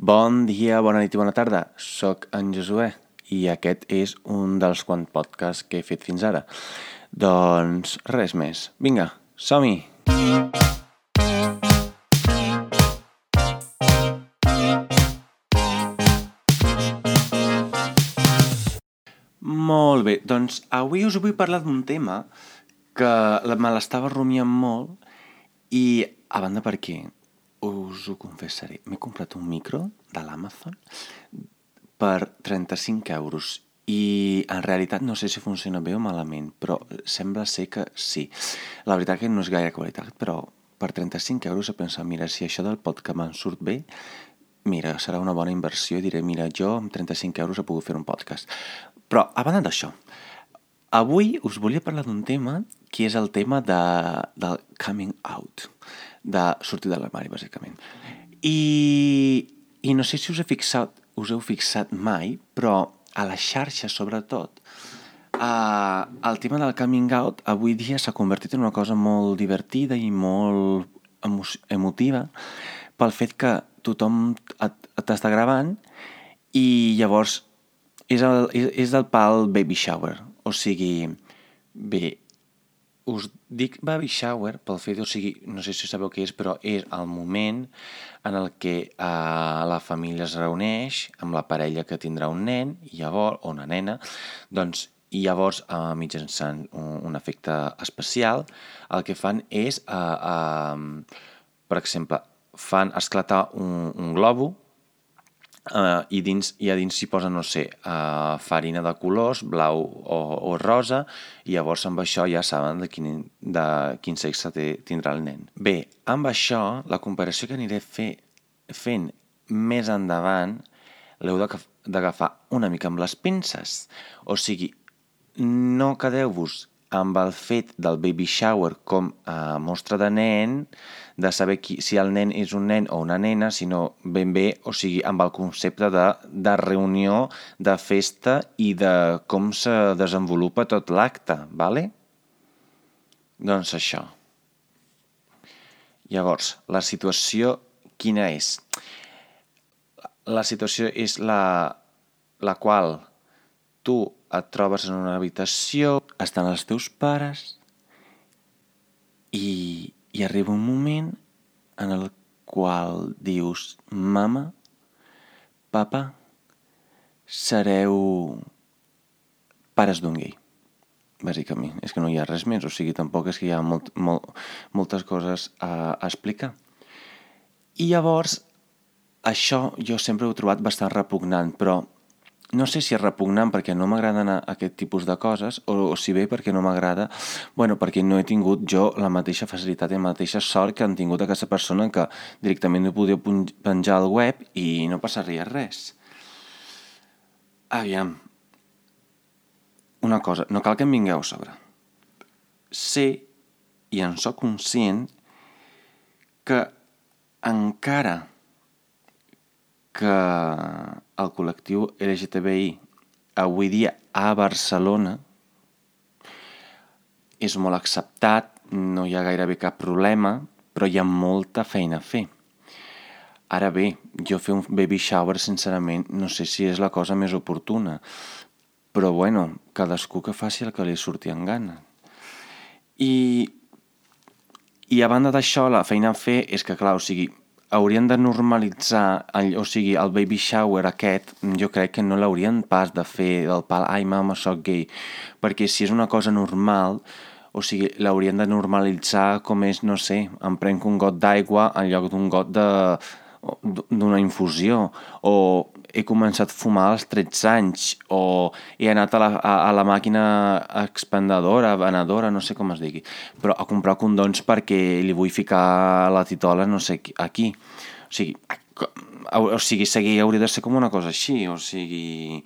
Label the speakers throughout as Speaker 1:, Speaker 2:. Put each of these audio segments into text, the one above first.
Speaker 1: Bon dia, bona nit i bona tarda. Soc en Josué i aquest és un dels quants podcasts que he fet fins ara. Doncs res més. Vinga, som-hi! Molt bé, doncs avui us vull parlar d'un tema que me l'estava rumiant molt i a banda perquè us ho confessaré, m'he comprat un micro de l'Amazon per 35 euros i en realitat no sé si funciona bé o malament, però sembla ser que sí. La veritat que no és gaire qualitat, però per 35 euros he pensat, mira, si això del podcast me'n surt bé, mira, serà una bona inversió i diré, mira, jo amb 35 euros he pogut fer un podcast. Però, a banda d'això, avui us volia parlar d'un tema que és el tema de, del coming out, de sortir de l'armari, bàsicament. I, I no sé si us he fixat, us heu fixat mai, però a les xarxes, sobretot, eh, el tema del coming out avui dia s'ha convertit en una cosa molt divertida i molt emo emotiva pel fet que tothom t'està gravant i llavors és, el, és, és del pal baby shower. O sigui, bé, us dic baby shower pel fet, o sigui, no sé si sabeu què és, però és el moment en el que eh, la família es reuneix amb la parella que tindrà un nen, i llavors, o una nena, doncs i llavors, eh, mitjançant un, un efecte especial, el que fan és, eh, eh, per exemple, fan esclatar un, un globo Uh, i, dins, i a dins s'hi posa, no sé, uh, farina de colors, blau o, o rosa, i llavors amb això ja saben de quin, de quin sexe té, tindrà el nen. Bé, amb això, la comparació que aniré fe, fent més endavant l'heu d'agafar una mica amb les pinces. O sigui, no quedeu-vos amb el fet del baby shower com a mostra de nen, de saber qui, si el nen és un nen o una nena, sinó ben bé, o sigui, amb el concepte de, de reunió, de festa i de com se desenvolupa tot l'acte, vale? Doncs això. Llavors, la situació quina és? La situació és la, la qual tu et trobes en una habitació, estan els teus pares i, i arriba un moment en el qual dius mama, papa, sereu pares d'un gay bàsicament. És que no hi ha res més, o sigui, tampoc és que hi ha molt, molt, moltes coses a, a explicar. I llavors, això jo sempre ho he trobat bastant repugnant, però no sé si és repugnant perquè no m'agraden aquest tipus de coses o, o si bé perquè no m'agrada, bueno, perquè no he tingut jo la mateixa facilitat i la mateixa sort que han tingut aquesta persona que directament no podia penjar al web i no passaria res. Aviam, una cosa, no cal que em vingueu a sobre. Sé i en sóc conscient que encara que el col·lectiu LGTBI avui dia a Barcelona és molt acceptat, no hi ha gairebé cap problema, però hi ha molta feina a fer. Ara bé, jo fer un baby shower, sincerament, no sé si és la cosa més oportuna, però bueno, cadascú que faci el que li surti en gana. I, i a banda d'això, la feina a fer és que, clar, o sigui, haurien de normalitzar, el, o sigui, el baby shower aquest, jo crec que no l'haurien pas de fer del pal, ai mama, sóc gay, perquè si és una cosa normal, o sigui, l'haurien de normalitzar com és, no sé, em prenc un got d'aigua en lloc d'un got de d'una infusió, o he començat a fumar als 13 anys, o he anat a la, a, a la màquina expendedora, venedora, no sé com es digui, però a comprar condons perquè li vull ficar la titola no sé aquí. O sigui, o sigui, seguir hauria de ser com una cosa així, o sigui,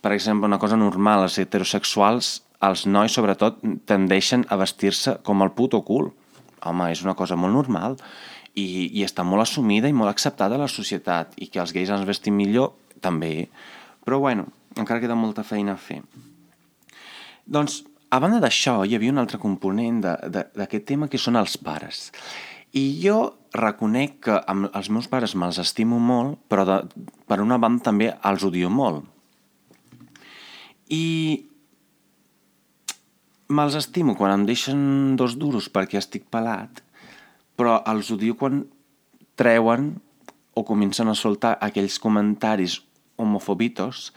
Speaker 1: per exemple, una cosa normal, els heterosexuals, els nois sobretot, tendeixen a vestir-se com el puto cul. Home, és una cosa molt normal i, i està molt assumida i molt acceptada a la societat i que els gais ens vestim millor, també. Però bueno, encara queda molta feina a fer. Doncs, a banda d'això, hi havia un altre component d'aquest tema que són els pares. I jo reconec que amb els meus pares me'ls estimo molt, però de, per una banda també els odio molt. I me'ls estimo quan em deixen dos duros perquè estic pelat, però els odio quan treuen o comencen a soltar aquells comentaris homofobitos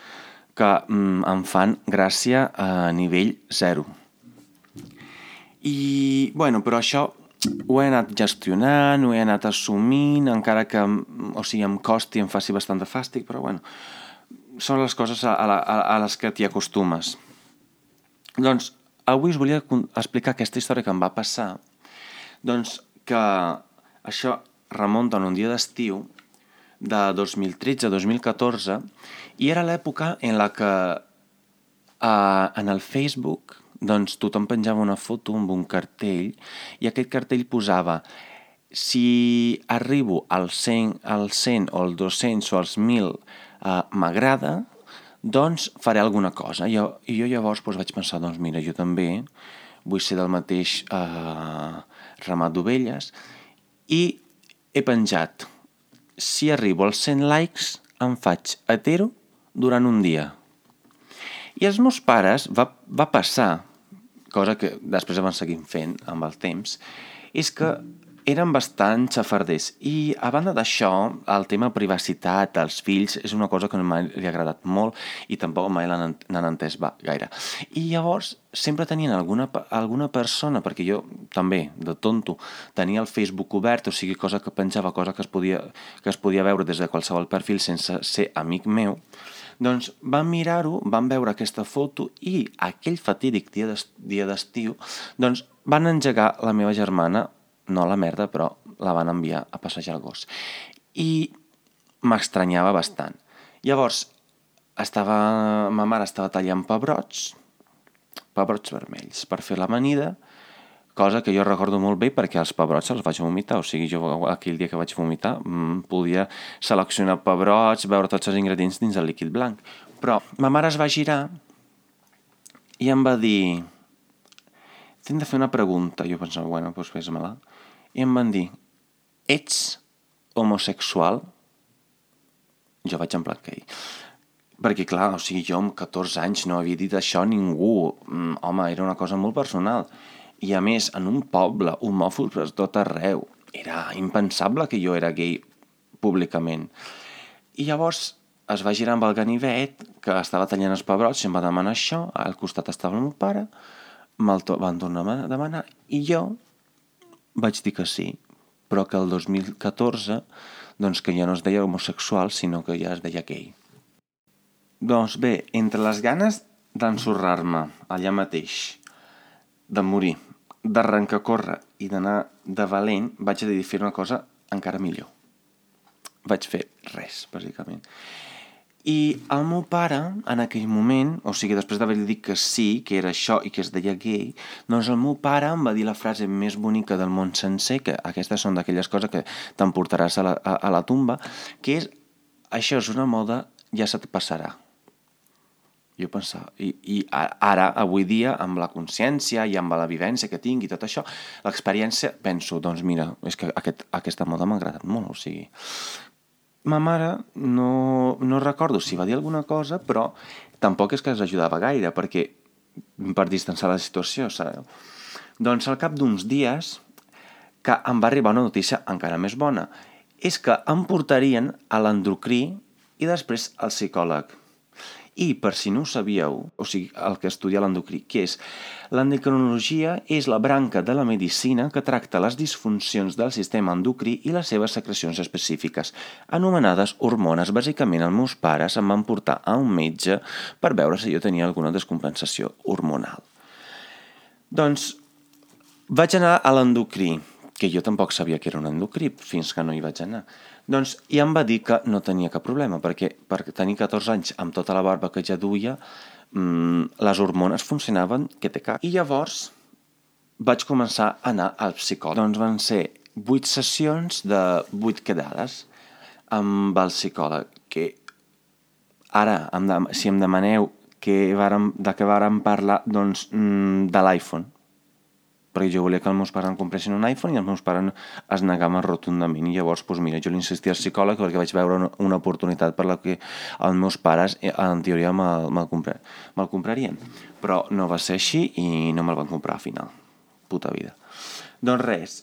Speaker 1: que mm, em fan gràcia a nivell zero. I, bueno, però això ho he anat gestionant, ho he anat assumint, encara que o sigui, em costi, em faci bastant de fàstic, però bueno, són les coses a, a, a les que t'hi acostumes. Doncs avui us volia explicar aquesta història que em va passar, doncs que això remunta en un dia d'estiu de 2013-2014 i era l'època en la que eh, en el Facebook doncs tothom penjava una foto amb un cartell i aquest cartell posava si arribo al 100, al 100 o al 200 o als 1.000 eh, m'agrada, doncs faré alguna cosa. Jo, I jo llavors doncs, vaig pensar, doncs mira, jo també vull ser del mateix eh, ramat d'ovelles i he penjat si arribo als 100 likes em faig hetero durant un dia. I els meus pares va, va passar cosa que després van seguir fent amb el temps, és que eren bastant xafarders. I a banda d'això, el tema privacitat dels fills és una cosa que mai li ha agradat molt i tampoc mai n'han entès va, gaire. I llavors sempre tenien alguna, alguna persona, perquè jo també, de tonto, tenia el Facebook obert, o sigui, cosa que penjava, cosa que es podia, que es podia veure des de qualsevol perfil sense ser amic meu, doncs van mirar-ho, van veure aquesta foto i aquell fatídic dia d'estiu doncs van engegar la meva germana, no la merda, però la van enviar a passejar el gos. I m'estranyava bastant. Llavors, estava, ma mare estava tallant pebrots, pebrots vermells, per fer l'amanida, cosa que jo recordo molt bé perquè els pebrots els vaig vomitar, o sigui, jo aquell dia que vaig vomitar mm, podia seleccionar pebrots, veure tots els ingredients dins el líquid blanc. Però ma mare es va girar i em va dir tinc de fer una pregunta. Jo pensava, bueno, doncs fes-me-la. I em van dir, ets homosexual? Jo vaig en plan que perquè clar, o sigui, jo amb 14 anys no havia dit això a ningú. Mm, home, era una cosa molt personal. I a més, en un poble, homòfobs per tot arreu. Era impensable que jo era gay públicament. I llavors es va girar amb el ganivet, que estava tallant els pebrots, i em va demanar això, al costat estava el meu pare, me'l van tornar a demanar, i jo vaig dir que sí, però que el 2014 doncs que ja no es deia homosexual, sinó que ja es deia gay. Doncs bé, entre les ganes d'ensorrar-me allà mateix, de morir, d'arrencar a córrer i d'anar de valent, vaig decidir fer una cosa encara millor. Vaig fer res, bàsicament. I el meu pare, en aquell moment, o sigui, després d'haver dit que sí, que era això i que es deia gay, doncs el meu pare em va dir la frase més bonica del món sencer, que aquestes són d'aquelles coses que t'emportaràs a, la, a, a la tumba, que és, això és una moda, ja se't passarà. Jo pensava, i, i ara, avui dia, amb la consciència i amb la vivència que tinc i tot això, l'experiència, penso, doncs mira, és que aquest, aquesta moda m'ha agradat molt, o sigui... Ma mare no, no recordo si va dir alguna cosa, però tampoc és que es ajudava gaire, perquè per distanciar la situació, sabeu? Doncs al cap d'uns dies que em va arribar una notícia encara més bona, és que em portarien a l'endocrí i després al psicòleg. I, per si no ho sabíeu, o sigui, el que estudia l'endocrí, què és? L'endocrinologia és la branca de la medicina que tracta les disfuncions del sistema endocrí i les seves secrecions específiques, anomenades hormones. Bàsicament, els meus pares em van portar a un metge per veure si jo tenia alguna descompensació hormonal. Doncs vaig anar a l'endocrí, que jo tampoc sabia que era un endocrí fins que no hi vaig anar. Doncs, i em va dir que no tenia cap problema, perquè per tenir 14 anys amb tota la barba que ja duia, mmm, les hormones funcionaven que te cap. I llavors vaig començar a anar al psicòleg. Doncs van ser 8 sessions de 8 quedades amb el psicòleg, que ara, si em demaneu que vàrem, de què vàrem parlar, doncs mm, de l'iPhone. Perquè jo volia que els meus pares em compressin un iPhone i els meus pares es negaven rotundament. I llavors, doncs mira, jo l'insistia al psicòleg perquè vaig veure una, una oportunitat per la que els meus pares eh, en teoria me'l me comprar, me comprarien. Però no va ser així i no me'l van comprar al final. Puta vida. Doncs res.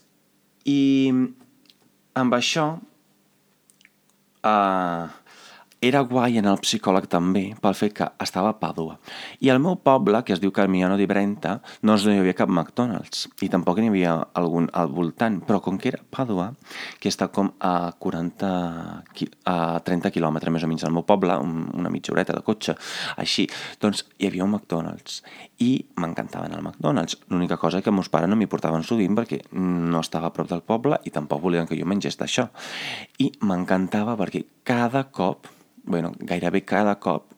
Speaker 1: I amb això eh, uh, era guai en el psicòleg també pel fet que estava a Pàdua. I al meu poble, que es diu Carmiano di Brenta, no hi havia cap McDonald's i tampoc n'hi havia algun al voltant, però com que era Pàdua, que està com a 40 a 30 quilòmetres més o menys del meu poble, una mitja horeta de cotxe, així, doncs hi havia un McDonald's i m'encantava anar al McDonald's. L'única cosa que meus pares no m'hi portaven sovint perquè no estava a prop del poble i tampoc volien que jo mengés d'això. I m'encantava perquè cada cop bueno, gairebé cada cop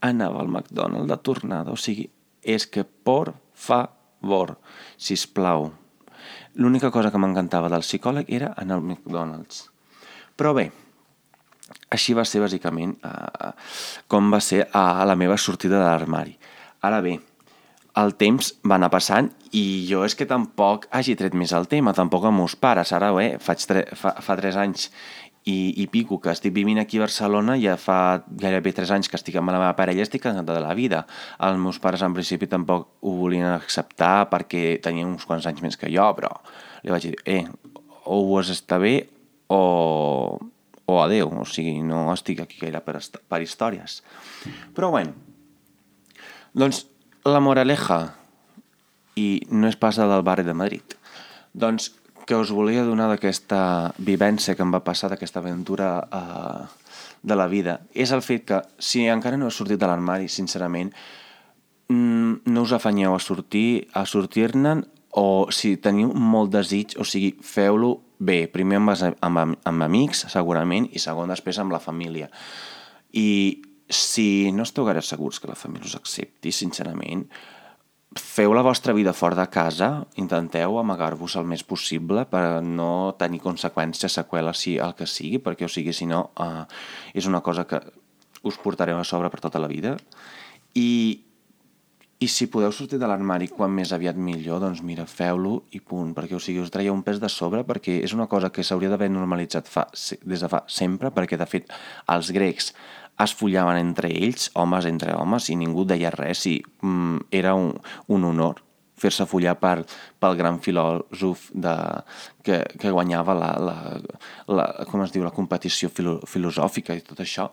Speaker 1: anava al McDonald's de tornada. O sigui, és que por favor, si plau. L'única cosa que m'encantava del psicòleg era anar al McDonald's. Però bé, així va ser bàsicament uh, com va ser uh, la meva sortida de l'armari. Ara bé, el temps va anar passant i jo és que tampoc hagi tret més el tema, tampoc amb meus pares. Ara bé, faig tre fa, fa tres anys i, i pico, que estic vivint aquí a Barcelona, ja fa gairebé 3 anys que estic amb la meva parella, estic encantada de la vida. Els meus pares en principi tampoc ho volien acceptar perquè tenien uns quants anys més que jo, però li vaig dir, eh, o ho has estar bé o, o adeu, o sigui, no estic aquí gaire per, per històries. Però bueno, doncs la moraleja, i no és pas del barri de Madrid, doncs que us volia donar d'aquesta vivència que em va passar, d'aquesta aventura eh, de la vida, és el fet que, si encara no heu sortit de l'armari, sincerament, mm, no us afanyeu a sortir, a sortir-ne'n, o si teniu molt desig, o sigui, feu-lo bé, primer amb, amb, amb amics, segurament, i segon després amb la família. I si no esteu gaire segurs que la família us accepti, sincerament, feu la vostra vida fora de casa, intenteu amagar-vos el més possible per no tenir conseqüències, seqüeles, si el que sigui, perquè, o sigui, si no, uh, és una cosa que us portareu a sobre per tota la vida. I, i si podeu sortir de l'armari quan més aviat millor, doncs mira, feu-lo i punt, perquè o sigui, us traieu un pes de sobre perquè és una cosa que s'hauria d'haver normalitzat fa, des de fa sempre, perquè de fet els grecs es follaven entre ells, homes entre homes, i ningú deia res, i mm, era un, un honor fer-se follar per, pel gran filòsof de, que, que guanyava la, la, la, com es diu, la competició filo, filosòfica i tot això.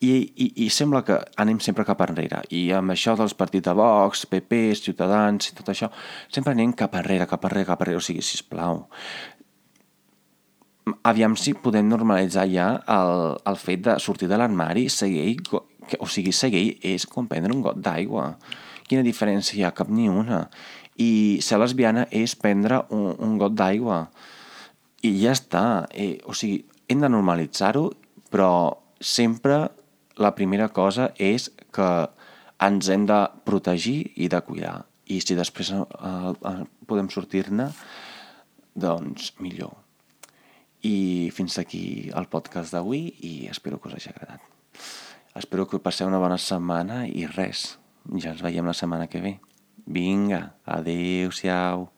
Speaker 1: I, i, I sembla que anem sempre cap enrere. I amb això dels partits de Vox, PP, Ciutadans i tot això, sempre anem cap enrere, cap enrere, cap enrere. O sigui, sisplau, aviam si podem normalitzar ja el, el fet de sortir de l'armari, seguir, o sigui, seguir és com prendre un got d'aigua. Quina diferència hi ha? Cap ni una. I ser lesbiana és prendre un, un got d'aigua. I ja està. Eh, o sigui, hem de normalitzar-ho, però sempre la primera cosa és que ens hem de protegir i de cuidar. I si després eh, eh, podem sortir-ne, doncs millor. I fins aquí el podcast d'avui i espero que us hagi agradat. Espero que passeu una bona setmana i res, ja ens veiem la setmana que ve. Vinga, adeu-siau.